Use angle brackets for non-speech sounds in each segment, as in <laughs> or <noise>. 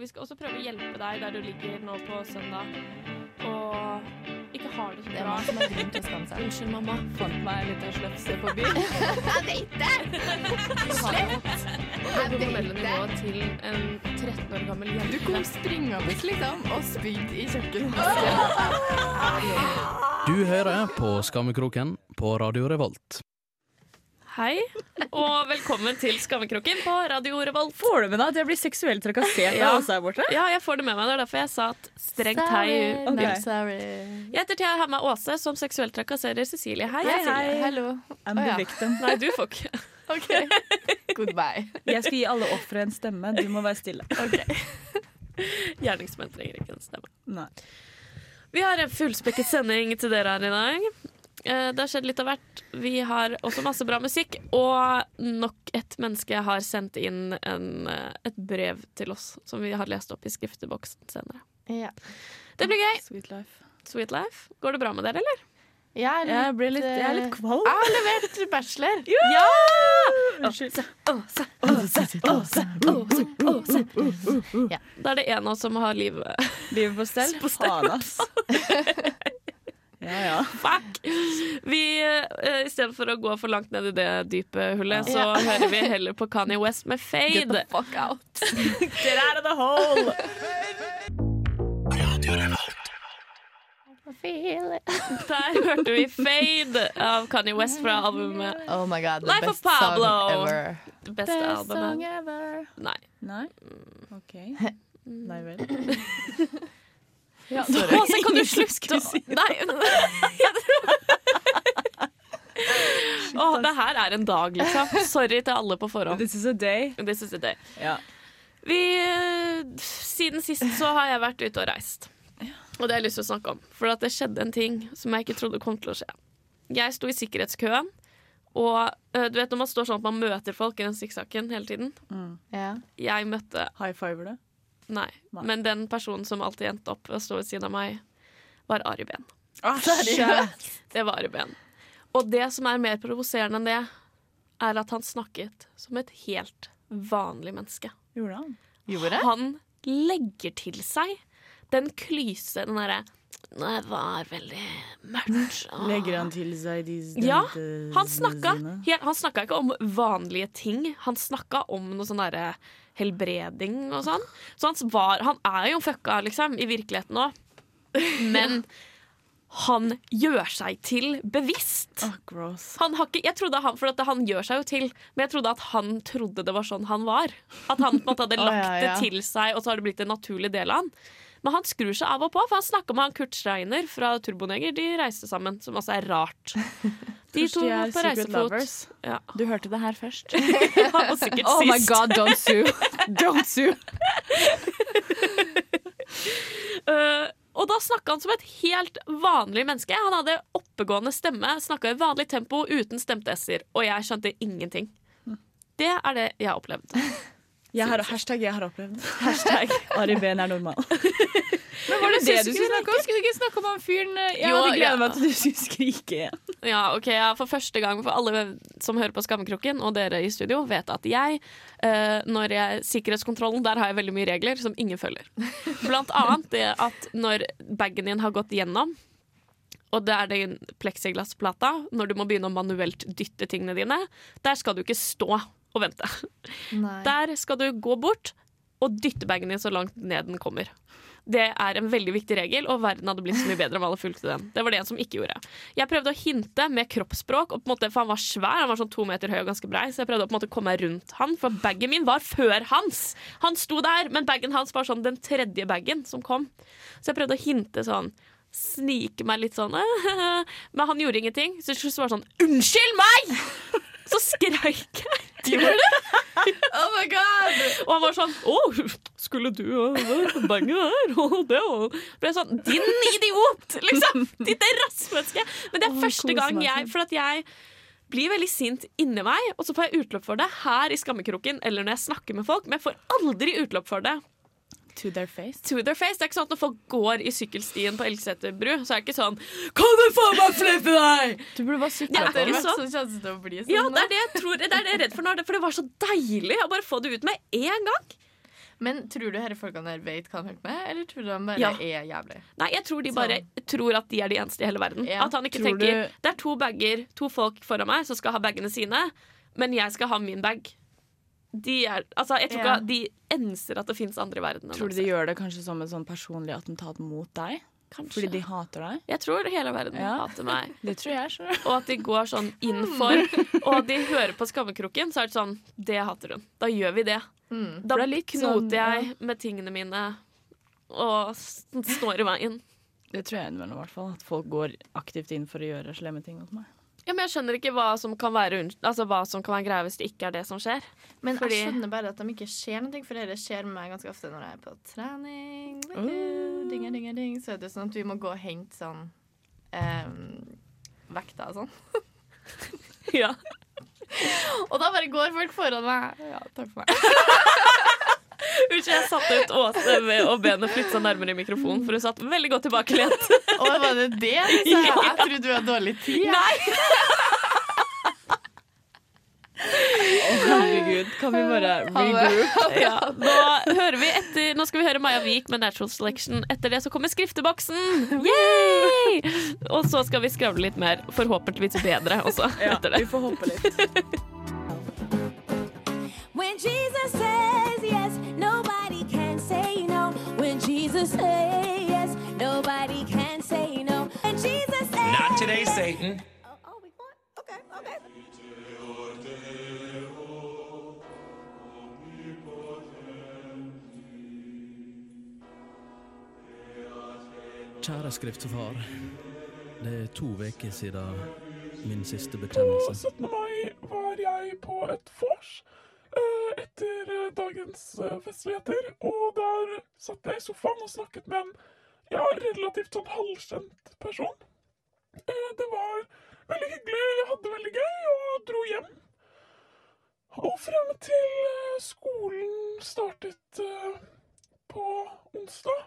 Og vi skal også prøve å hjelpe deg der du ligger nå på søndag og ikke har det så Det er bra. som har grunn til å skamme seg. Unnskyld, mamma. Fant meg en liten slefse på byen. Jeg vet det! Slett! Det hormonelle nivået til en 13 år gammel jente. Du kom springende liksom og spydde i kjøkkenvasken. Du hører på Skammekroken på Radio Revolt. Hei, og velkommen til Skammekroken på Radio Revolt. Får du med deg at jeg blir seksuelt trakassert Ja. oss her borte? Ja, jeg får det med meg. Det er derfor jeg sa at strengt hei. Sorry, Ok. not sorry. Jeg heter Thea, med Åse, som seksuelt trakasserer Cecilie. Hei, Hei, hei. Hello. I'm the ja. victim. Nei, du får ikke. <laughs> OK. Goodbye. Jeg skal gi alle ofre en stemme. Du må være stille. Ok. Gjerningsmenn trenger ikke en stemme. Nei. Vi har en fullspekket sending til dere her i dag. Eh, Det har skjedd litt av hvert. Vi har også masse bra musikk. Og nok et menneske har sendt inn en, eh, et brev til oss som vi har lest opp i skrifteboksen senere. Ja. Det blir gøy. Sweet life. Sweet life. Går det bra med dere, eller? Jeg er litt, Jeg, blir litt, jeg er litt kvalm. Jeg har levert bachelor. <laughs> Ja! Unnskyld. Da er det en av oss som har livet Livet på stell? På stell. <laughs> Ja, ja. <laughs> Fuck! Vi, uh, I stedet for å gå for langt ned i det dype hullet, så Ja. hører vi heller på Kanye West med Fade. Get the fuck out. <laughs> Get out of the hole! Der hørte vi Fade av Kanye West fra albumet Oh my god, the Life of best song Pablo. Best song albumet. ever. Nei. Nei? OK. <laughs> Nei vel. Ja, så kan du <laughs> slutte å Nei. Å, det her er en dag, liksom. Sorry til alle på forhånd. This is a day. This is a day. Ja. Vi, siden sist så har jeg vært ute og reist. Og det har jeg lyst til å snakke om. For at det skjedde en ting som jeg ikke trodde kom til å skje. Jeg sto i sikkerhetskøen, og øh, du vet når man står sånn at man møter folk i den sikksakken hele tiden. Ja. Jeg møtte High fiver det. Nei. Nei. Men den personen som alltid endte opp ved å stå ved siden av meg, var Ari Behn. Seriøst? Det var Ari Behn. Og det som er mer provoserende enn det, er at han snakket som et helt vanlig menneske. Gjorde han? Gjorde? Han legger til seg den klyse, den derre Det var veldig mørkt. og- Legger han til seg de Ja, Han snakka, han snakka ikke om vanlige ting. Han snakka om noe sånn derre helbreding og sånn. Så han, var, han er jo fucka, liksom, i virkeligheten òg. <laughs> Men han gjør seg til bevisst. Oh, gross. Han har ikke, jeg trodde han, for han gjør seg jo til, men jeg trodde at han trodde det var sånn han var. At han på en måte hadde <laughs> lagt lagt ja, ja. det til seg, og så har det blitt en naturlig del av han. Men han skrur seg av og på, for han snakka med han Kurt Schreiner fra Turboneger. De reiste sammen, som også er rart. <laughs> De to de er på reisefot. Ja. Du hørte det her først. <laughs> Han var sikkert Oh my god, don't sue. <laughs> Don't sue. uh, og da snakka han som et helt vanlig menneske. Han hadde oppegående stemme, snakka i vanlig tempo uten stemte s-er, og jeg skjønte ingenting. Det er det jeg har opplevd. Jeg har, hashtag 'jeg har opplevd'. <laughs> Hashtag Ari Behn er normal. <laughs> Men var det det du skulle skulle snakke om? Skulle du ikke snakke om han fyren eh, Jeg Jo, hadde gleda ja. meg til du skulle skrike igjen. Ja, ok, ja, For første gang for alle som hører på Skammekroken, og dere i studio, vet at jeg, eh, når jeg Sikkerhetskontrollen, der har jeg veldig mye regler som ingen følger. Blant annet det at når bagen din har gått gjennom, og det er den pleksiglassplata, når du må begynne å manuelt dytte tingene dine, der skal du ikke stå og vente. Nei. Der skal du gå bort og dytte bagen din så langt ned den kommer. Det er en veldig viktig regel, og verden hadde blitt så mye bedre om alle fulgte den. Det var det en som ikke gjorde. Jeg prøvde å hinte med kroppsspråk, måte, for han var svær, han var sånn to meter høy og ganske brei, så jeg prøvde å måte komme meg rundt han, for bagen min var før hans. Han sto der, men bagen hans var sånn den tredje bagen som kom. Så jeg prøvde å hinte sånn, snike meg litt sånn, <laughs> men han gjorde ingenting. Så til slutt var det sånn, unnskyld meg! Så skreik jeg. Oh my god! Og han var sånn Å, skulle du uh, bange der? Og det og ble sånn Din idiot! Liksom! Ditt rassmenneske! Men det er oh, første gang jeg. For at jeg blir veldig sint inni meg, og så får jeg utløp for det her i skammekroken eller når jeg snakker med folk, men jeg får aldri utløp for det To their face. to their face. Det er ikke sånn at når folk går i sykkelstien på Elgseter bru, så er det ikke sånn Kan du faen meg flippe deg?! Du burde bare sykle Ja, på det er liksom- Så kjennes det å bli sånn. Ja, det er det jeg tror Det er det jeg er redd for nå, for det var så deilig å bare få det ut med en gang. Men tror du disse folkene der vet hva han holder med, eller tror du de bare Ja. er jævlig? Nei, jeg tror de bare tror at de er de eneste i hele verden. Ja. At han ikke Tror tenker du- Det er to bager, to folk foran meg som skal ha bagene sine, men jeg skal ha min bag. De er, altså, jeg tror ikke ikke de enser at det fins andre i verden. Tror du de gjør det kanskje som et sånn personlig attentat mot deg? Kanskje. Fordi de hater deg? Jeg tror hele verden Ja. hater meg. <laughs> Det tror jeg. så. Og at de går sånn inn for <laughs> Og de hører på Skammekroken, så er det sånn Det hater hun. Da gjør vi det. Mm. Da det er knoter sånn, jeg med tingene mine og står i veien. Det tror jeg innimellom, i hvert fall. At folk går aktivt inn for å gjøre slemme ting mot meg. Ja, men jeg skjønner ikke hva som kan være, altså, hva som kan være greia hvis det ikke er det som skjer. Men Fordi- jeg skjønner bare at de ikke ser noe, for det skjer med meg ganske ofte når jeg er på trening. Uh. Ding, ding, ding. Så er det sånn at vi må gå og hente sånn um, vekta og sånn. <laughs> Ja. <laughs> Og da bare går folk foran meg. Ja, takk for meg. <laughs> Unnskyld, jeg satte ut Åse ved å be henne flytte seg nærmere i mikrofonen, for hun satt veldig godt tilbakelent. Og var det det <laughs> du sa? Jeg trodde du hadde dårlig tid. Nei! jeg. Herregud, kan vi bare regroup? Ja, nå, hører vi etter, nå skal vi høre Maja Vik med Natural Selection. Etter det så kommer skrifteboksen! Yay! Og så skal vi skravle litt mer, forhåpentligvis bedre også. Ja, etter det. vi får håpe litt. <laughs> When Jesus says yes, Satan. Oh, oh, we going? Okay, okay. Kjære skriftefar. Det er to uker siden min siste bekjennelse. 17. mai var jeg på et vors eh, etter eh, dagens eh, festligheter. Og der satt jeg i sofaen og snakket med en ja, relativt sånn halvkjent person. Eh, det var veldig hyggelig, jeg hadde det veldig gøy og dro hjem. Og frem til eh, skolen startet eh, på onsdag,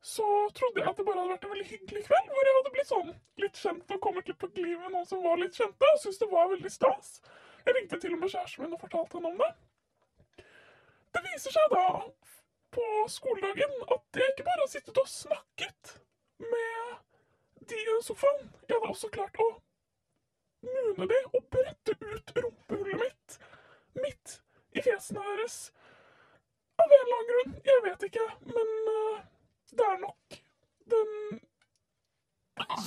så trodde jeg at det bare hadde vært en veldig hyggelig kveld, hvor jeg hadde blitt sånn litt kjent og kommet litt på glid med noen som var litt kjente, og syntes det var veldig stas. Jeg ringte til og med kjæresten min og fortalte henne om det. Det viser seg da på skoledagen at jeg ikke bare har sittet og snakket med de sofaen, jeg hadde også klart å mune det og brette ut rumpehullet mitt midt i fjesene deres. Av en eller annen grunn. Jeg vet ikke, men uh, det er nok den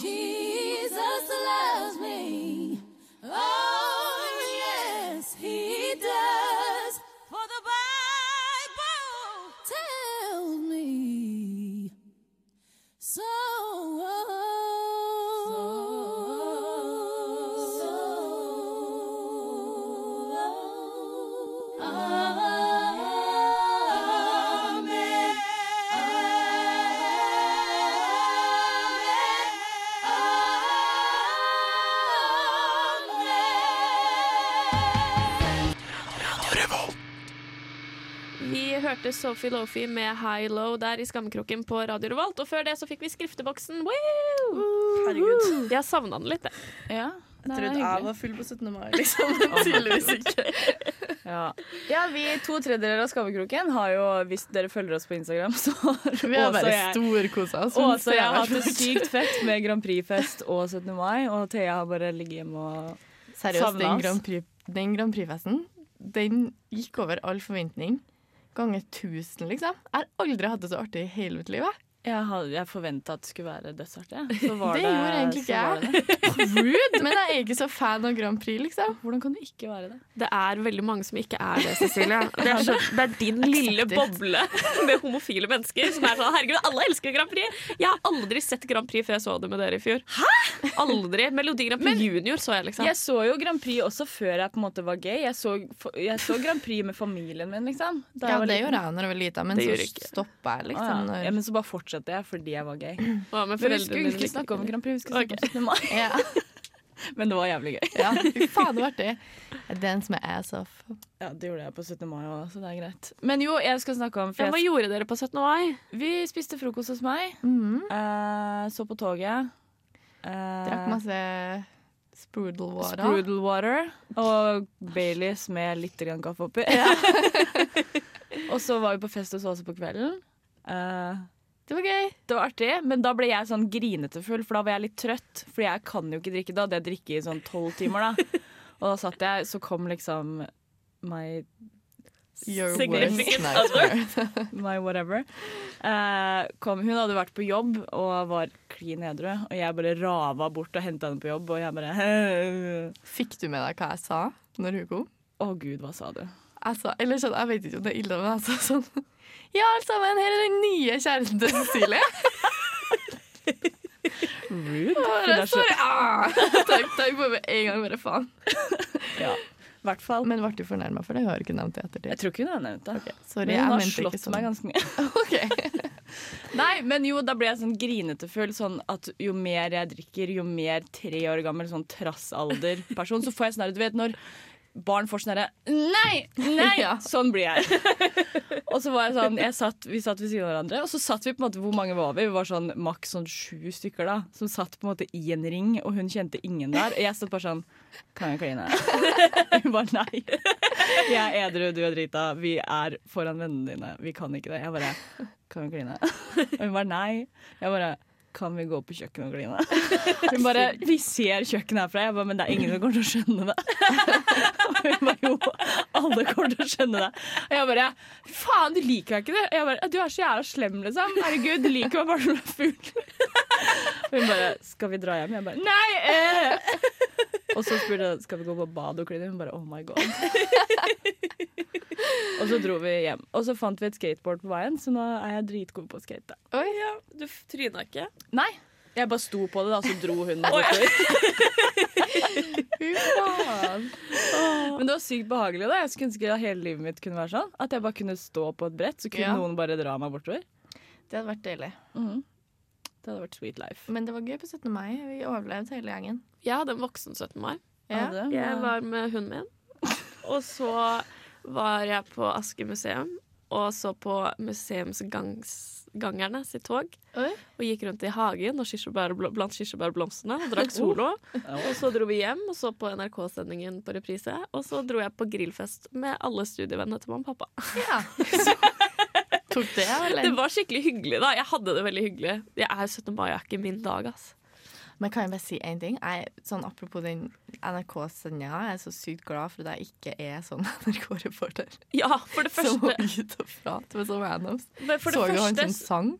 Jesus loves me. Oh, yes, he does. For the Bible tells me so. Sophie Lofi med High Low der i Skammekroken på Radio Revolt. Og før det så fikk vi skrifteboksen. Woo! Herregud. Jeg savna den litt, jeg. Ja, er Trodde jeg var full på 17. mai, liksom. <laughs> Tydeligvis ikke. Ja. ja, vi to tredjedeler av Skammekroken har jo, hvis dere følger oss på Instagram, så har <laughs> Vi har bare jeg- storkosa oss. Åse og jeg har hatt det sykt fett med Grand Prix-fest og 17. mai, og Thea har bare ligget hjemme og Seriøst, Savna den oss. Grand, Prix, den Grand Prix-festen Den gikk over all forventning. Ganger tusen, liksom. Jeg har aldri hatt det så artig i hele mitt liv. Jeg. Jeg, jeg forventa at det skulle være dødsartig. Ja. <laughs> var Det det, gjorde egentlig ikke det. <laughs> Rude! Men jeg er ikke så fan av Grand Prix, liksom. Hvordan kan du ikke være det? Det er veldig mange som ikke er det, Cecilie. Det er, så, det er din <laughs> lille boble med homofile mennesker som er sånn Herregud, alle elsker Grand Prix! Jeg har aldri sett Grand Prix før jeg så det med dere i fjor. Hæ? Aldri. Melodi Grand Prix Junior så jeg, liksom. Jeg så jo Grand Prix også før jeg på en måte var gay. Jeg så, jeg så Grand Prix med familien min, liksom. Da Ja, jeg var det liten. gjorde jeg da jeg var lita, men så stoppa jeg, liksom. liksom. ja. ja, men så bare fortsatte jeg fordi jeg var gay. <clears throat> Hva med Men vi skulle ikke snakke om Grand Prix, vi skulle snakke om 17. mai. <laughs> Ja. <laughs> Men det var jævlig gøy. ja. Fy faen, det var artig. <laughs> Dance med ass off. Ja, Det gjorde jeg på 17. mai òg, så det er greit. Men jo, jeg skal snakke om Ja, hva gjorde dere på 17. mai? Vi spiste frokost hos meg. Mm -hmm. uh, så på toget. Uh, Drakk masse sprudel water. Sprudel water og Baileys med litt kaffe oppi. Og så var vi på fest hos Åse på kvelden. Eh, Det var gøy. det var artig, men da ble jeg sånn grinete full, for da var jeg litt trøtt. For jeg kan jo ikke drikke da. Det drikker i sånn tolv timer, da. <laughs> Og da satt jeg, så kom liksom my Your Significant worst nightmare. <laughs> my whatever. Eh, kom, hun hadde vært på jobb og var klin edru, og jeg bare rava bort og henta henne på jobb, og jeg bare <laughs> Fikk du med deg hva jeg sa når hun kom? Å gud, hva sa du? Jeg sa, eller jeg vet ikke om det er ille, men jeg sa sånn Ja, alle sammen, her er den nye kjæresten til Cecilie. Rude. Og Hun står! Ah! Takk, takk for meg en gang, bare faen. Ja, hvert fall. Men ble du fornærma for det? Hun har ikke nevnt det i Jeg tror ikke hun har nevnt det. Sorry, Men hun har slått sånn. meg ganske mye. <laughs> Ok. Nei, men jo, da ble jeg sånn grinete full. Sånn at jo mer jeg drikker, jo mer tre år gammel sånn trassalder-person, så får jeg sånn her, du vet når barn får sånn herre Nei! Nei! <laughs> Ja. Sånn blir jeg. <laughs> og så var jeg sånn jeg satt, Vi satt ved siden av hverandre, og så satt vi på en måte Hvor mange var vi? Vi var sånn maks sånn sju stykker, da. Som satt på en måte i en ring, og hun kjente ingen der. Og jeg satt bare sånn Kan jeg kline? <laughs> Hun bare nei. Jeg er edru, du er drita. Vi er foran vennene dine. Vi kan ikke det. Jeg bare Kan vi kline? Og hun bare nei. Jeg bare kan vi gå på kjøkkenet og kline? <laughs> Hun bare Vi ser kjøkkenet herfra. Jeg bare, men det er ingen som kommer til å skjønne det. <laughs> Og hun bare jo, alle kommer til å skjønne det. Og jeg bare faen, du liker meg ikke det. Jeg bare, du er så jævla slem, liksom. Herregud, du liker meg bare som en fugl. Og hun bare skal vi dra hjem? Jeg bare nei. Eh. <laughs> Og så spurte jeg skal vi gå på bad og kline. Hun bare oh my god. <laughs> Og så dro vi hjem. Og så fant vi et skateboard på veien, så nå er jeg dritgod på å skate. Oi, ja. Du tryna ikke? Nei. Jeg bare sto på det, da, så dro hun meg bortover. <laughs> Men det var sykt behagelig. da Jeg skulle ønske at hele livet mitt kunne være sånn. At jeg bare kunne stå på et brett, så kunne Ja. noen bare dra meg bortover. Det hadde vært deilig. Det hadde vært sweet life. Men det var gøy på 17. mai. Vi overlevde hele gjengen. Jeg hadde en voksen 17. mai. Ja. Jeg var med hunden min. <laughs> Og så var jeg på Asker museum og så på museumsgangerne sitt tog. Oi. Og gikk rundt i hagen og kirsebær, blant kirsebærblomstene og drakk Solo. <laughs> Og så dro vi hjem og så på NRK-sendingen på reprise. Og så dro jeg på grillfest med alle studievennene til mamma og pappa. Ja. <laughs> Tok det, eller? Det var skikkelig hyggelig, da. Jeg hadde det veldig hyggelig. Jeg er 17. mai er ikke min dag, ass. Men kan jeg bare si én ting? Jeg, sånn, apropos den NRK-sendinga, jeg er så sykt glad for at jeg ikke er sånn <laughs> NRK-reporter. Ja, for det første Som må ut og prate med sånne randoms. men for det Så du han som sang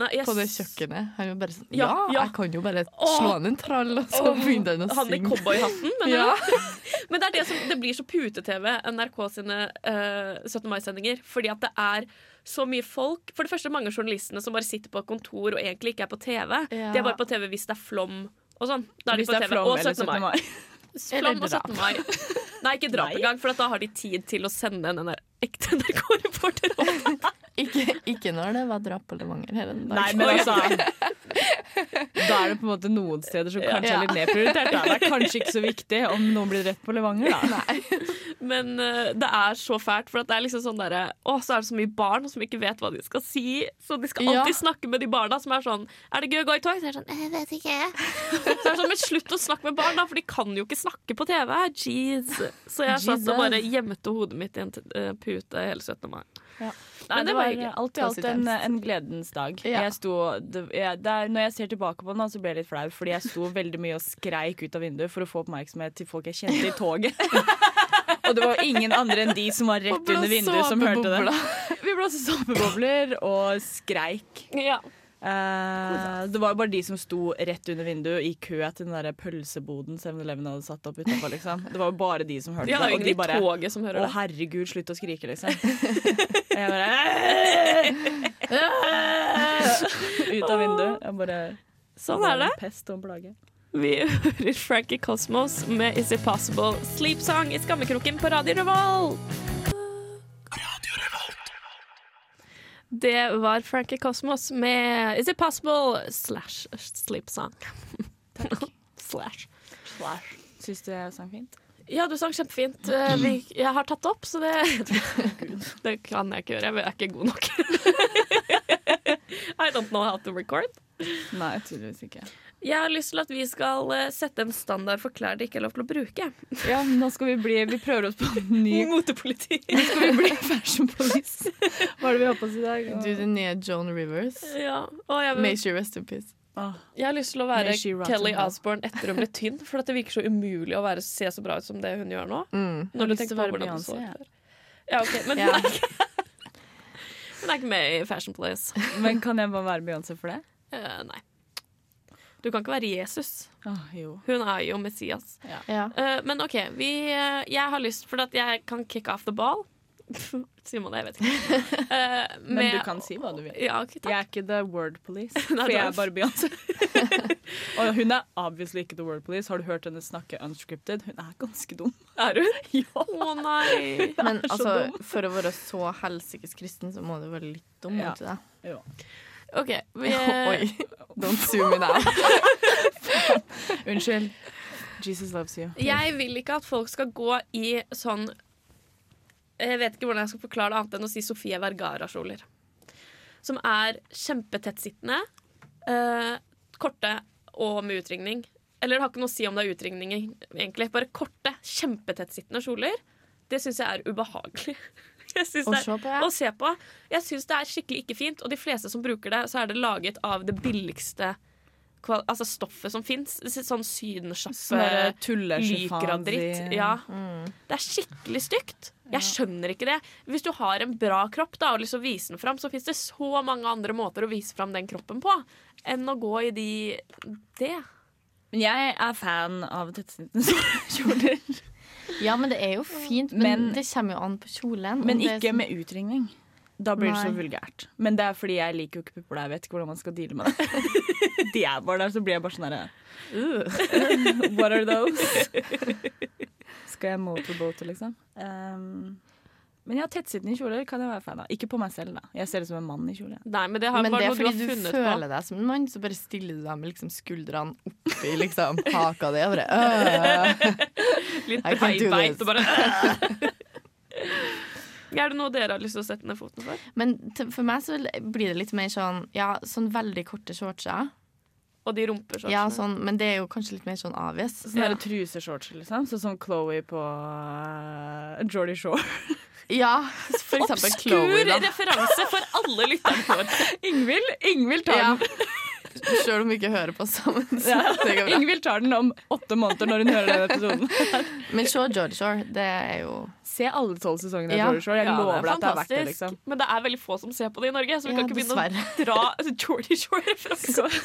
Nei, yes. på det kjøkkenet? Han var bare sånn Ja, Ja, ja. jeg kan jo bare slå an en trall, og så begynte han å Han i synge. cowboyhatten, mener Ja. du? <laughs> Men det det som Det blir så pute-TV, NRK sine uh, 17. mai-sendinger. Fordi at det er så mye folk. For det første mange journalistene som bare sitter på et kontor og egentlig ikke er på TV. Ja. De er bare på TV hvis det er flom og sånn. Da er Hvis de på TV. flom Og eller 17. mai. 17. mai. Flom og 17. mai. Nei, ikke drap engang, for da har de tid til å sende en ekte NRK-reporter opp. Ikke, ikke når det var drap på Levanger hele dagen. Nei, men altså <laughs> Da er det på en måte noen steder som kanskje Ja. er litt nedprioritert. Da. Det er kanskje ikke så viktig om noen blir drept på Levanger, da. Men uh, det er så fælt, for det er liksom sånn derre Å, så er det så mye barn som ikke vet hva de skal si. Så de skal Ja. alltid snakke med de barna som er sånn Er det gøy å gå i tog? Så er det sånn Jeg vet ikke. Så er det sånn, Men slutt å snakke med barn, da, for de kan jo ikke snakke på TV. Jeez. Så jeg satt og bare gjemte hodet mitt i en eh, pute hele 17. mai. Nei, det det var var alt i alt en, en gledens dag. Ja. Jeg sto, det, jeg, det er, når jeg ser tilbake på den, så blir jeg litt flau, fordi jeg sto veldig mye og skreik ut av vinduet for å få oppmerksomhet til folk jeg kjente i <laughs> toget. og det var ingen andre enn de som var rett under vinduet, som hørte det. Vi blåste såpebobler og skreik. Ja. Eh, det var jo bare de som sto rett under vinduet i kø til den der pølseboden 7-Eleven hadde satt opp utenfor. Liksom. Det var jo bare de som hørte De det. Og de bare toget som hører Å, det. herregud, slutt å skrike, liksom. <laughs> Og jeg bare Ut av vinduet. Jeg bare Sånn er det. Pest og plage. Vi hører Frankie Cosmos med Is It Possible Sleep Song i Skammekroken på Radio Revolt. Det var Frankie Cosmos med Is It Possible slash Sleep Song. <laughs> slash. Syns du jeg sang fint? Ja, du sang kjempefint. Eh, Vi, jeg har tatt det opp, så det <laughs> Det kan jeg ikke gjøre. Jeg er ikke god nok. <laughs> I don't know how to record. Nei, tydeligvis ikke. Jeg har lyst til at vi skal eh, sette en standard for klær det ikke er lov til å bruke. Ja, nå skal vi bli Vi prøver oss på en ny <laughs> Motepoliti. Nå skal vi bli fashion police. <laughs> Hva er det vi har på oss i dag? Du, den nye Joan Rivers. Ja. Å, jeg, May she rest in peace. Ah. jeg har lyst til å være Kelly. Osbourne etter hun ble tynn, for at det virker så umulig å være, se så bra ut som det hun gjør nå. Mm. Når du tenker på hvordan du så ut før. Ja, ok, men Ja. hun, ikke, hun er ikke med i Fashion Place. Men kan jeg bare være Beyoncé for det? Uh, nei. Du kan ikke være Jesus. Jo. Hun er jo Messias. Ja. Eh, men OK, vi, uh, jeg har lyst For at jeg kan kick off the ball. Sier man det? Jeg vet ikke. <laughs> Eh, Men du kan si hva du vil. Ja, okay, takk. Jeg er ikke the word police, <laughs> for jeg er- bare Beyoncé. <laughs> Og hun er obviously ikke the word police. Har du hørt henne snakke unscripted? Hun er ganske dum. Er hun? Ja. Å nei. Men altså, dum. for å være så helsikes kristen, så må du være litt dum. Ja. ikke det? OK. Vi, <laughs> Oi. <laughs> Don't sue me now. <laughs> Unnskyld. Jesus loves you. jeg vil ikke at folk skal gå i sånn Jeg vet ikke hvordan jeg skal forklare det annet enn å si Sofie Vergara-kjoler. Som er kjempetettsittende, uh, korte og med utringning. Eller det har ikke noe å si om det er utringning, egentlig. Bare korte, kjempetettsittende kjoler. Det syns jeg er ubehagelig. <laughs> Jeg synes det er, se på, ja. å se på. Jeg syns det er skikkelig ikke fint, og de fleste som bruker det, så er det laget av det billigste kval- altså stoffet som fins. Sånn Sånn sydensjappe derre tullesjifans Lycra-dritt. Ja. Mm. Det er skikkelig stygt. Jeg skjønner ikke det. Hvis du har en bra kropp da, og har lyst til å vise den fram, så fins det så mange andre måter å vise fram den kroppen på enn å gå i de det. Men jeg er fan av tettsittende <laughs> kjoler. Ja, men det er jo fint. Men, Men- det kommer jo an på kjolen. Men ikke sånn- med utringning. Da blir det så vulgært. Men det er fordi jeg liker jo ikke pupper. Jeg vet ikke hvordan man skal deale med det. <laughs> De er bare der, så blir jeg bare sånn herre <laughs> What are those? <laughs> Skal jeg motorboate, liksom? Um, men ja, tettsittende kjoler kan jeg være fan av. Ikke på meg selv, da. Jeg ser ut som en mann i kjole. Nei, men det har Men det er fordi du du føler føler deg som en mann, så bare stiller du deg med liksom skuldrene oppi liksom, haka di. Og bare, øh. Litt I can't do beint this. og bare <laughs> Er det noe dere har lyst til å sette ned foten for? Men for meg så blir det litt mer sånn Ja, sånn veldig korte shortser. Og de rumpeshortsene? Ja, sånn, men det er jo kanskje litt mer sånn obvious. Sånne ja. truseshorts, liksom. Sånn som Chloé på uh, Jordy Shore. <laughs> Ja, for eksempel Obskur Chloe, da. referanse for alle lytterne våre. <laughs> Ingvild Ingvild tar Ja. den. Selv om vi ikke hører på sammen. Ja. Ingvild tar den om åtte måneder når hun hører den episoden. <laughs> Men se George Shore, det er jo Se alle tolv sesongene av Ja. Geordie Shore. Jeg Ja, lover det deg at det er verdt det. liksom Men det er veldig få som ser på det i Norge, så vi Ja, kan ikke begynne dessverre. å <laughs> dra Geordie Shore-referanser.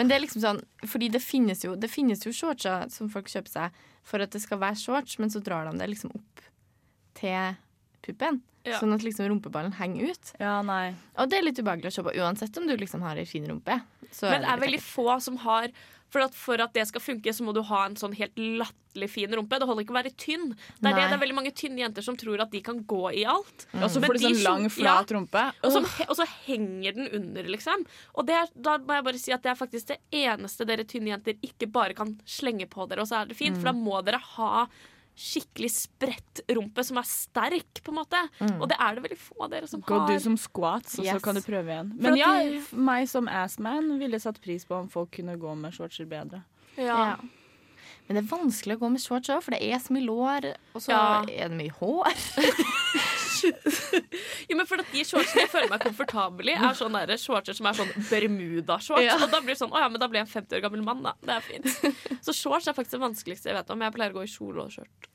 Men det er liksom sånn Fordi det finnes jo, det finnes jo shortser som folk kjøper seg for at det skal være shorts, men så drar de det liksom opp til puppen. Ja. Sånn at liksom rumpeballen henger ut. Ja, nei Og det er litt ubehagelig å se på, uansett om du liksom har ei fin rumpe. Så Men det er veldig få som har for at, for at det skal funke, så må du ha en sånn helt latterlig fin rumpe. Det holder ikke å være tynn. Det er, det, Nei. det er veldig mange tynne jenter som tror at de kan gå i alt. Og så får du sånn lang, flat rumpe. Og så, og så henger den under, liksom. Og det er, da må jeg bare si at det er faktisk det eneste dere tynne jenter ikke bare kan slenge på dere, og så er det fint. For da må dere ha skikkelig spredt rumpe som er sterk, på en måte. Og det er det veldig få av dere som Gå har. du som squats, og så kan du prøve igjen. Men ja, de- meg som assman ville satt pris på om folk kunne gå med shortser bedre. ja. Ja. Men det er vanskelig å gå med shorts òg, for det er så mye lår, og så Ja. er det mye hår. <laughs> Jo, men for at De shortsene jeg føler meg komfortabel i, er sånne der shortser som er sånn Bermuda-shorts. Ja. Og da blir det sånn, å ja, men da blir jeg en 50 år gammel mann, da. Det er fint. Så shorts er faktisk det vanskeligste jeg vet om. Jeg pleier å gå i kjole og skjørt.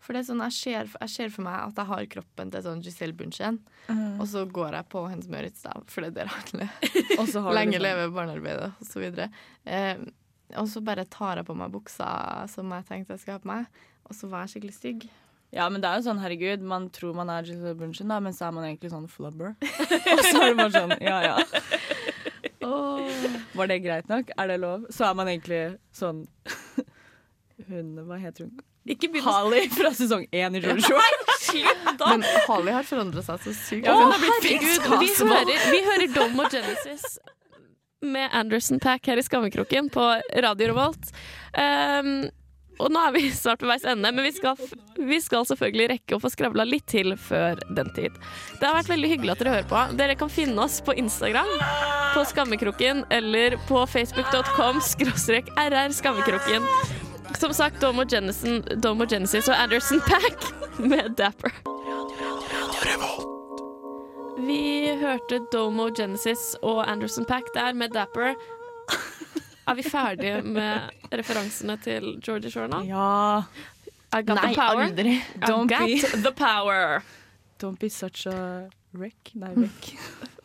For det er sånn, jeg ser, jeg ser for meg at jeg har kroppen til sånn Giselle Bundchen, og så går jeg på Hennes Møritz, da, for det er der han lever. Og så har Lenge liksom- leve barnearbeidet, og så videre. Eh, og så bare tar jeg på meg buksa som jeg tenkte jeg skulle ha på meg, og så var jeg skikkelig stygg. Ja, men det er jo sånn, herregud, man tror man er Giselle Bunchen, da, men så er man egentlig sånn flubber. <laughs> og så er det bare sånn, ja ja. <laughs> Var det greit nok? Er det lov? Så er man egentlig sånn <laughs> Hun, hva heter hun? Ikke Harley fra sesong én i Jojo. Shore. Men Harley har forandra seg så sykt. Å, Hun har blitt herregud! Vi hører, vi hører Dom og Genesis med Anderson Pack her i Skammekroken på Radio Revolt. Um, Og nå er vi snart ved veis ende, men vi skal, vi skal selvfølgelig rekke å få skravla litt til før den tid. Det har vært veldig hyggelig at dere hører på. Dere kan finne oss på Instagram, på Skammekroken, eller på facebook.com skråstrek rr skammekroken. Som sagt, Domo, Genesen, Domo Genesis og Anderson Pack med Dapper. Vi hørte Domo Genesis og Anderson Pack der med Dapper. Er vi ferdige med referansene til Georgie Shore nå? Ja. I got Nei, the power. aldri. I got be- the power. Don't be such a wreck. Nei, wreck.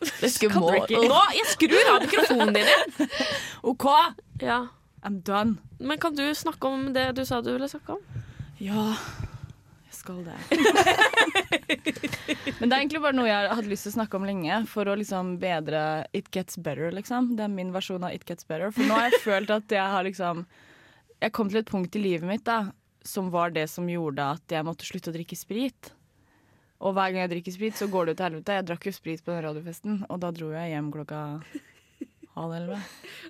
<laughs> Nå, jeg skrur av mikrofonen din igjen! <laughs> OK, Ja. I'm done. Men kan du snakke om det du sa du ville snakke om? Ja, skal det. <laughs> Men det er egentlig bare noe jeg hadde lyst til å snakke om lenge, for å liksom bedre It Gets Better, liksom. Det er min versjon av It Gets Better. For nå har jeg følt at jeg har liksom Jeg kom til et punkt i livet mitt da som var det som gjorde at jeg måtte slutte å drikke sprit. Og hver gang jeg drikker sprit, så går det jo til helvete. Jeg drakk jo sprit på den radiofesten, og da dro jeg hjem klokka halv elleve.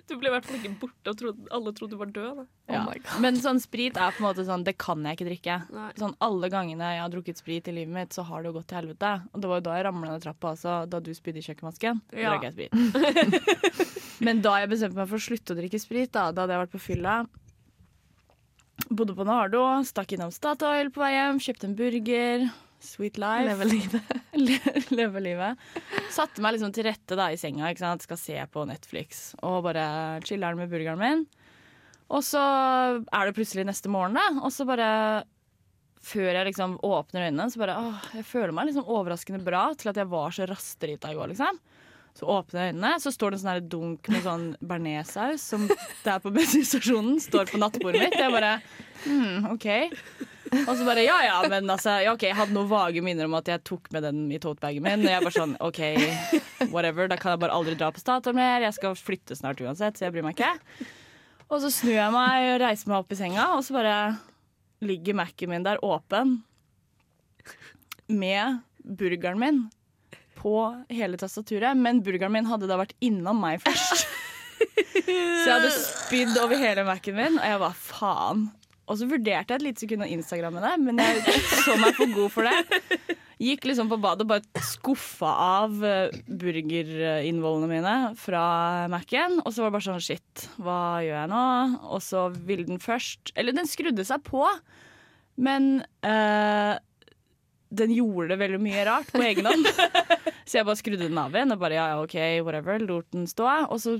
Du ble i hvert fall ikke borte, og trodde, alle trodde du var død. Da. Ja. Men sånn sprit er på en måte sånn Det kan jeg ikke drikke. Nei. Sånn Alle gangene jeg har drukket sprit i livet mitt, så har det jo gått til helvete. Og det var jo da jeg ramla ned trappa også, da du spydde i kjøkkenvasken. Ja. drakk jeg sprit. <laughs> Men da jeg bestemte meg for å slutte å drikke sprit, da, da hadde jeg vært på fylla Bodde på Nardo, stakk innom Statoil på vei hjem, kjøpte en burger. Sweet life. Leve livet. <laughs> Le- Leve livet. Satte meg liksom til rette da i senga, ikke sant? skal se på Netflix og bare chiller'n med burgeren min. Og så er det plutselig neste morgen, da. Og så bare Før jeg liksom åpner øynene, så bare åh, jeg føler meg liksom overraskende bra til at jeg var så rastrita i går, liksom. Så åpner jeg øynene, så står det en sånn dunk med sånn bearnéssaus som det er på <laughs> bensinstasjonen, står på nattbordet mitt. Jeg bare hmm, OK. Og så bare ja ja, men altså ja, OK, jeg hadde noen vage minner om at jeg tok med den i totebagen min. Og jeg bare sånn OK, whatever. Da kan jeg bare aldri dra på Statoil mer. Jeg skal flytte snart uansett, så jeg bryr meg ikke. Og så snur jeg meg og reiser meg opp i senga, og så bare ligger Mac-en min der åpen med burgeren min på hele tastaturet. Men burgeren min hadde da vært innom meg først. Så jeg hadde spydd over hele Mac-en min, og jeg var faen. Og så vurderte jeg et lite sekund å instagramme det, men jeg så meg for god for det. Gikk liksom på badet og bare skuffa av eh, burgerinnvollene mine fra Mac-en. Og så var det bare sånn shit, hva gjør jeg nå? Og så ville den først Eller den skrudde seg på, men eh, den gjorde det veldig mye rart på egen hånd. <laughs> Så jeg bare skrudde den av igjen og bare ja, ja, OK, whatever, lot den stå. Og så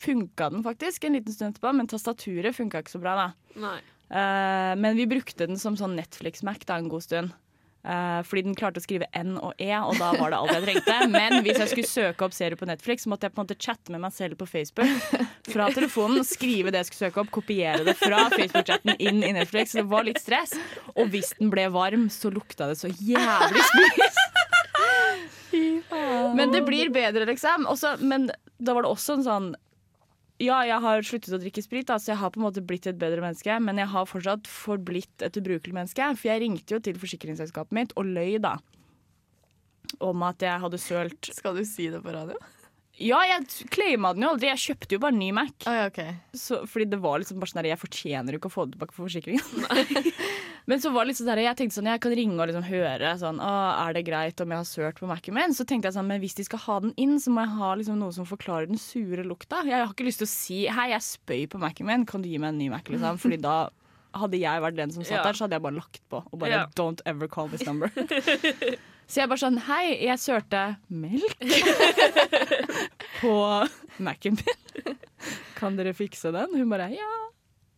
funka den faktisk en liten stund etterpå, men tastaturet funka ikke så bra, da. Eh, men vi brukte den som sånn Netflix-Mac da en god stund. Uh, fordi den klarte å skrive N og E, og da var det alt jeg trengte. <laughs> Men hvis jeg skulle søke opp serier på Netflix, så måtte jeg på en måte chatte med meg selv på Facebook fra telefonen. Skrive det jeg skulle søke opp, kopiere det fra Facebook-chatten inn i Netflix. Så det var litt stress. Og hvis den ble varm, så lukta det så jævlig spis. <laughs> Men det blir bedre, liksom. Også, men da var det også en sånn ja, jeg har sluttet å drikke sprit, da, så jeg har på en måte blitt et bedre menneske. Men jeg har fortsatt forblitt et ubrukelig menneske. For jeg ringte jo til forsikringsselskapet mitt og løy da om at jeg hadde sølt Skal du si det på radio? Ja, jeg claima den jo aldri. Jeg kjøpte jo bare ny Mac. Oh, ja, okay. Så, fordi det var liksom bare sånn der, Jeg fortjener jo ikke å få det tilbake for forsikringen. <laughs> <laughs> Men så var det litt sånn der, jeg tenkte sånn, jeg kan ringe og liksom høre sånn, å, er det greit om jeg har sølt på Mac-en min. Så tenkte jeg sånn, men hvis de skal ha den inn, så må jeg ha liksom noe som forklarer den sure lukta. Jeg har ikke lyst til å si hei, jeg spøy på Mac-en min, kan du gi meg en ny Mac? liksom? Fordi da hadde jeg vært den som satt Ja. der, så hadde jeg bare lagt på. Og bare Ja. don't ever call this number. <laughs> så jeg bare sånn, hei, jeg sølte melk <laughs> på Mac-en min. Kan dere fikse den? Hun bare ja.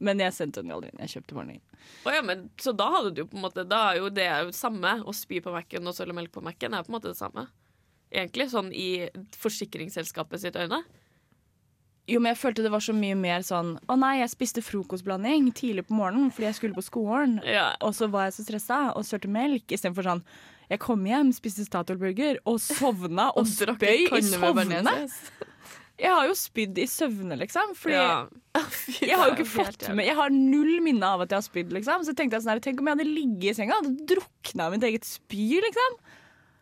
Men jeg sendte den aldri inn. Jeg kjøpte bare den inn. Oh, ja, men, så da hadde du jo på en måte Da er jo det er jo samme. Å spy på Mac-en og søle melk på Mac-en er på en måte det samme. Egentlig, sånn i forsikringsselskapet sitt øyne. Jo, men jeg følte det var så mye mer sånn Å nei, jeg spiste frokostblanding tidlig på morgenen fordi jeg skulle på skolen. Ja. Og så var jeg så stressa og sølte melk istedenfor sånn Jeg kom hjem, spiste Statoil-burger og sovna og, <laughs> og spøy i bearnéssaus. Jeg har jo spydd i søvne, liksom. Fordi Ja. <laughs> jeg har jo ikke fått med Jeg har null minne av at jeg har spydd, liksom. Så tenkte jeg sånn her, tenk om jeg hadde ligget i senga og drukna av mitt eget spy, liksom.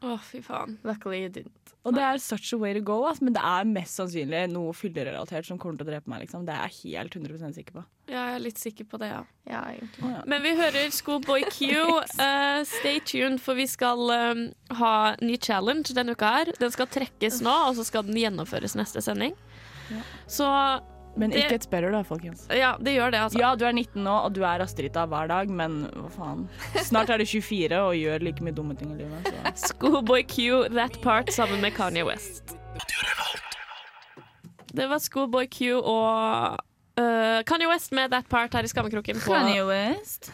Å, fy faen. Luckily you didn't. Og det er such a way to go, ass. men det er mest sannsynlig noe fyllerelatert som kommer til å drepe meg. Liksom. Det er jeg helt 100 sikker på. Ja, jeg er litt sikker på det, ja. Ja, egentlig. Men vi hører Schoolboy Q. <laughs> Uh, stay tuned, for vi skal um, ha ny challenge denne uka her. Den skal trekkes nå, og så skal den gjennomføres neste sending. Så Men ikke et better, da, folkens. ja, det gjør det, altså. Ja, du er 19 nå, og du er Astrita hver dag, men hva faen. Snart er du 24 og gjør like mye dumme ting i livet. Så. <laughs> Schoolboy Q, That Part, sammen med Kanye West. Det var Schoolboy Q og uh, Kanye West med That Part her i Skammekroken på West.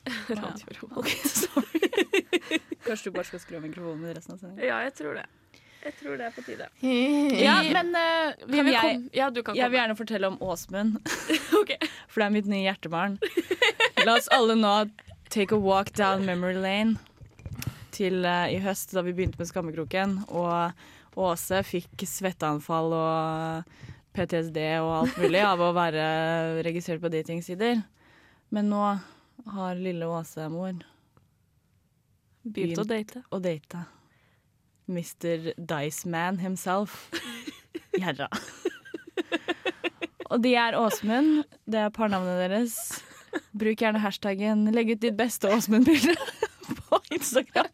<laughs> Radio Revolt. Ok, sorry. <laughs> Kanskje du bare skal skru av mikrofonen i resten av sendingen. Ja, jeg tror det. Jeg tror det er på tide. <laughs> Ja, men uh, Vi kan jeg, kom- ja, du kan jeg vil gjerne fortelle om Åsmund, <laughs> okay. for det er mitt nye hjertebarn. La oss alle nå take a walk down memory lane til uh, i høst, da vi begynte med Skammekroken. Og Åse fikk svetteanfall og PTSD og alt mulig av å være registrert på datingsider. Men nå har lille Åse-mor Begynt å date. å date Mr. Dice Man himself. Gjerra. Og de er Åsmund. Det er parnavnet deres. Bruk gjerne hashtaggen 'legg ut ditt beste Åsmund-bilde' <laughs> på Instagram,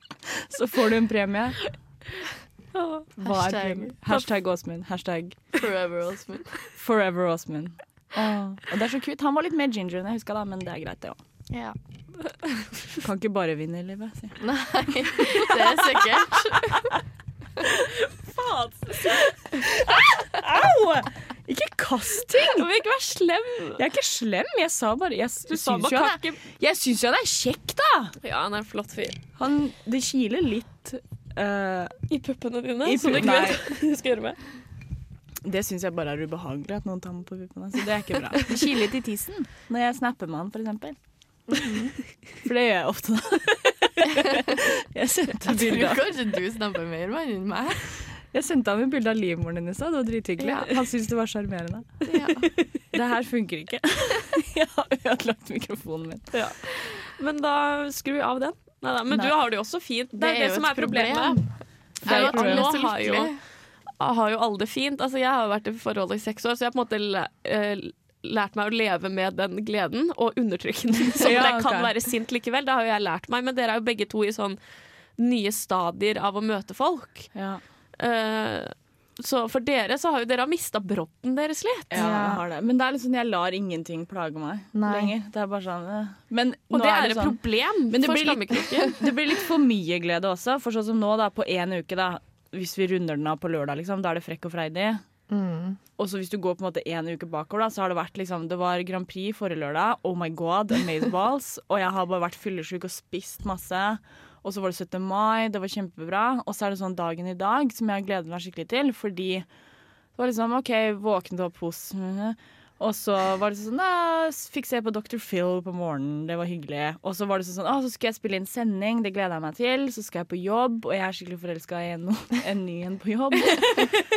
så får du en premie. Hva er Hashtag. premien? Hashtag Åsmund. Hashtag Forever Åsmund. Forever Åsmund. Og det er så kult. Han var litt mer ginger enn jeg huska, men det er greit, det òg. Ja. Kan ikke bare vinne i livet. Si. <laughs> Nei, det er sikkert. Faen. Au! Ikke kast ting! Du må ikke være slem! Jeg er ikke slem. Jeg sa bare Jeg, Du syns bare jo han er, jeg syns han er kjekk, da. Ja, han er en flott fyr. Han, det kiler litt. uh, I puppene dine, I som du ikke vet hva du skal gjøre med. det syns jeg bare er ubehagelig at noen tar meg på puppene. Så det er ikke bra. <laughs> Det kiler litt i tissen når jeg snapper med han, eksempel. For det gjør jeg ofte, da. Jeg sendte bilde av kanskje du snapper mer mann enn meg. Jeg sendte ham et bilde av livmoren din i stad. Det var drithyggelig. Ja. Han syntes det var sjarmerende. Ja. Det her funker ikke. <laughs> Jeg har ødelagt mikrofonen min. Men da skrur vi av den. Neida, men Nei. du har det jo også fint. Det, Det er det som er problemet. problem. Er jo at nå har jo, har jo alle det fint. Altså, jeg har vært i forhold i seks år, så jeg har på en måte eh, lært meg å leve med den gleden og undertrykke den. Så <laughs> Ja, jeg kan være sint likevel. Det har jo jeg lært meg. Men dere er jo begge to i sånn nye stadier av å møte folk. Ja. Uh, så for dere så har jo dere mista brodden deres litt. Ja, jeg har det. Men det er liksom, jeg lar ingenting plage meg Nei. lenger. Det er bare sånn eh. Men Og nå det er er et sånn problem det for Skammekroken. <laughs> Det blir litt for mye glede også. For sånn som nå, da, på én uke, da. Hvis vi runder den av på lørdag, liksom, da er det frekk og freidig. Mm. Og så hvis du går på en måte én uke bakover, da, så har det vært liksom Det var Grand Prix forrige lørdag. Oh my god, amazeballs. <laughs> og jeg har bare vært fyllesyk og spist masse. Og så var det 17. mai, det var kjempebra. Og så er det sånn dagen i dag som jeg gleder meg skikkelig til, fordi det var liksom OK, våknet opp hos og så var det sånn Fikk se på Dr. Phil på morgenen, det var hyggelig. Og så var det sånn, å, så skal jeg spille inn sending, det gleder jeg meg til. Så skal jeg på jobb, og jeg er skikkelig forelska i en, <laughs> en ny en på jobb.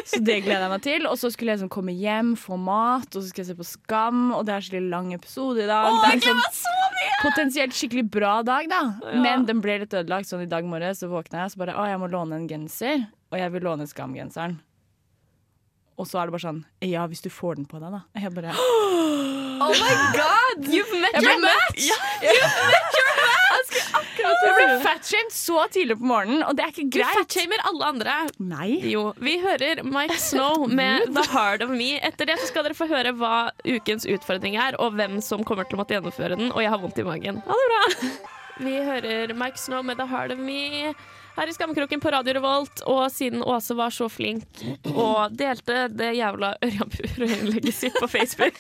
Så det gleder jeg meg til. Og så skulle jeg liksom komme hjem, få mat, og så skal jeg se på Skam, og det er skikkelig lang episode i dag. Åh, det er liksom potensielt skikkelig bra dag, da. Men den ble litt ødelagt. Sånn i dag morges så våkna jeg, så bare å, jeg må låne en genser. Og jeg vil låne Skam-genseren. Og så er det bare sånn Ja, hvis du får den på deg, da. Jeg bare <gasps> Oh my god! You've met your match! <laughs> You've met your match! Jeg ble fatshamed så tidlig på morgenen, og det er ikke greit. Du fatshamer alle andre. Nei. Jo, vi hører Mike Snow med The Heart of Me. Etter det så skal dere få høre hva ukens utfordring er, og hvem som kommer til å måtte gjennomføre den. Og jeg har vondt i magen. Ha det bra! Vi hører Mike Snow med The Heart of Me her i Skammekroken på Radio Revolt. Og siden Åse var så flink og delte det jævla Ørjanpur-innlegget sitt på Facebook,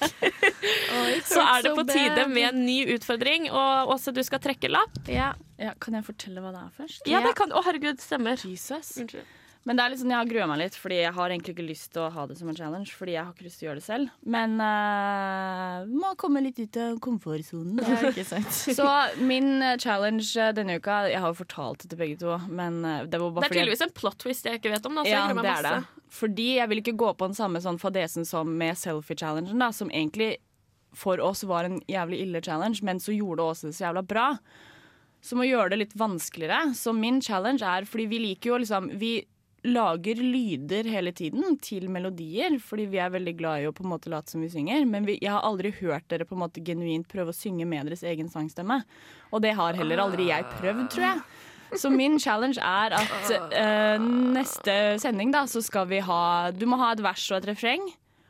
<laughs> så er det på tide med en ny utfordring. Og Åse, du skal trekke lapp. Ja. Ja, kan jeg fortelle hva det er først? Ja, det kan Å, herregud, stemmer. Jesus. Unnskyld. Men det er litt sånn, jeg har grua meg litt, fordi jeg har egentlig ikke lyst til å ha det som en challenge. Fordi jeg har ikke lyst til å gjøre det selv. Men uh, må komme litt ut av komfortsonen. <laughs> Så min eh, challenge eh, denne uka Jeg har jo fortalt det til begge to, men det var bare Det er tydeligvis en plot twist jeg ikke vet om. Da, så Ja, jeg gruer meg det er det. masse. Fordi jeg vil ikke gå på den samme sånn fadesen som med selfie-challengen, da, som egentlig for oss var en jævlig ille challenge, men så gjorde Åse det så jævla bra. som å gjøre det litt vanskeligere. Så min challenge er fordi vi liker jo liksom Vi lager lyder hele tiden til melodier, fordi vi er veldig glad i å på en måte late som vi synger. Men vi, jeg har aldri hørt dere på en måte genuint prøve å synge med deres egen sangstemme. Og det har heller aldri jeg prøvd, tror jeg. Så min challenge er at uh, neste sending da, så skal vi ha Du må ha et vers og et refreng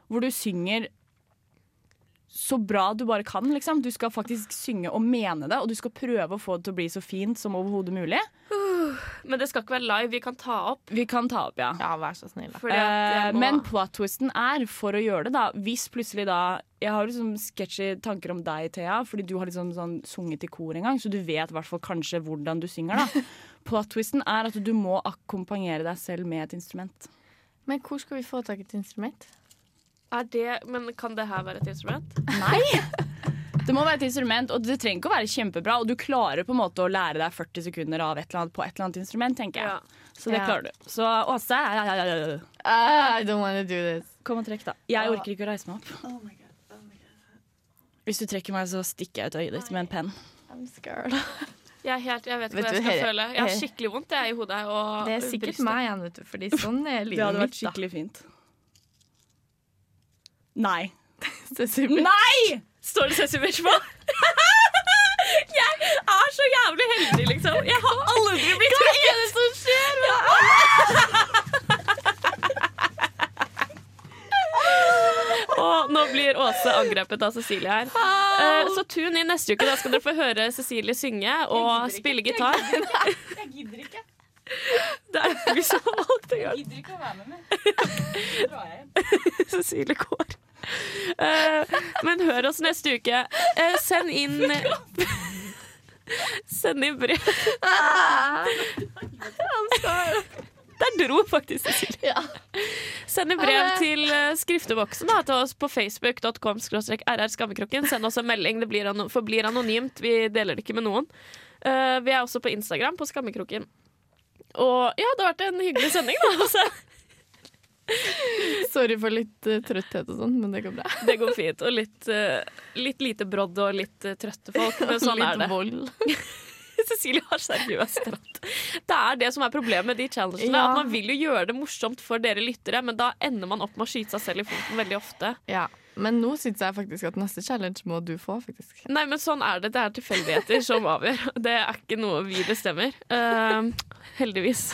hvor du synger så bra du bare kan, liksom. Du skal faktisk synge og mene det, og du skal prøve å få det til å bli så fint som overhodet mulig. Men det skal ikke være live. Vi kan ta opp. Vi kan ta opp, ja. Ja, vær så snill. Fordi at Eh, må- men plot-twisten er, for å gjøre det, da Hvis plutselig da Jeg har liksom sketchy tanker om deg, Thea, fordi du har liksom sånn sunget i kor en gang, så du vet i hvert fall kanskje hvordan du synger, da. <laughs> Plot-twisten er at du må akkompagnere deg selv med et instrument. Men hvor skal vi få tak i et instrument? er det, men kan det her være et instrument? Nei! <laughs> Det må være et instrument, og det trenger ikke å være kjempebra. Og du klarer på en måte å lære deg 40 sekunder av et eller annet på et eller annet instrument, tenker jeg. Ja. Så det Ja. klarer du. Så Åse. Ah, I don't wanna do this. kom og trekk, da. Jeg orker ikke å reise meg opp. Hvis du trekker meg, så stikker jeg ut øyet ditt med en penn. I'm scared. <laughs> Jeg, er helt, jeg vet ikke hva jeg skal føle. Jeg har skikkelig vondt jeg, i hodet. Og Det er sikkert brystet. meg igjen, vet du. Fordi sånn er <laughs> Det hadde vært mitt, da. skikkelig fint. Nei. <laughs> Nei! Står det Sessi på? <laughs> jeg er så jævlig heldig, liksom. Jeg har aldri blitt Hva er det som skjer? Og <laughs> nå blir Åse angrepet av Cecilie her. Eh, Så tune inn neste uke. Da skal dere få høre Cecilie synge og spille gitar. <laughs> Jeg gidder ikke. Det er vi som har valgt å gjøre det. gidder ikke å være med mer. Cecilie går. Eh, men hør oss neste uke. Eh, send inn Send inn brev. Der dro faktisk Cecilie. Send inn brev til eh, skrifteboksen da, til oss på facebook.com rrskammekroken. Send oss en melding. Det blir an forblir anonymt. Vi deler det ikke med noen. Uh, vi er også på Instagram på Skammekroken. Og ja, det har vært en hyggelig sending, da. <laughs> <laughs> Sorry for litt uh, trøtthet og sånn, men det går bra. <laughs> Det går fint. Og litt, uh, litt lite brodd og litt uh, trøtte folk. Men <laughs> sånn er litt vold. Cecilie har seriøst rett. Det er det som er problemet med de challengene. Ja. At man vil jo gjøre det morsomt for dere lyttere, men da ender man opp med å skyte seg selv i foten veldig ofte. Ja. Men nå syns jeg faktisk at neste challenge må du få, faktisk. Nei, men sånn er det. Det er tilfeldigheter som avgjør. Det er ikke noe vi bestemmer. Uh, heldigvis.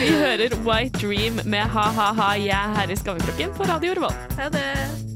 Vi hører White Dream med Ha-ha-ha, jeg er her i Skammekroken på Radio Revolt. Ha det!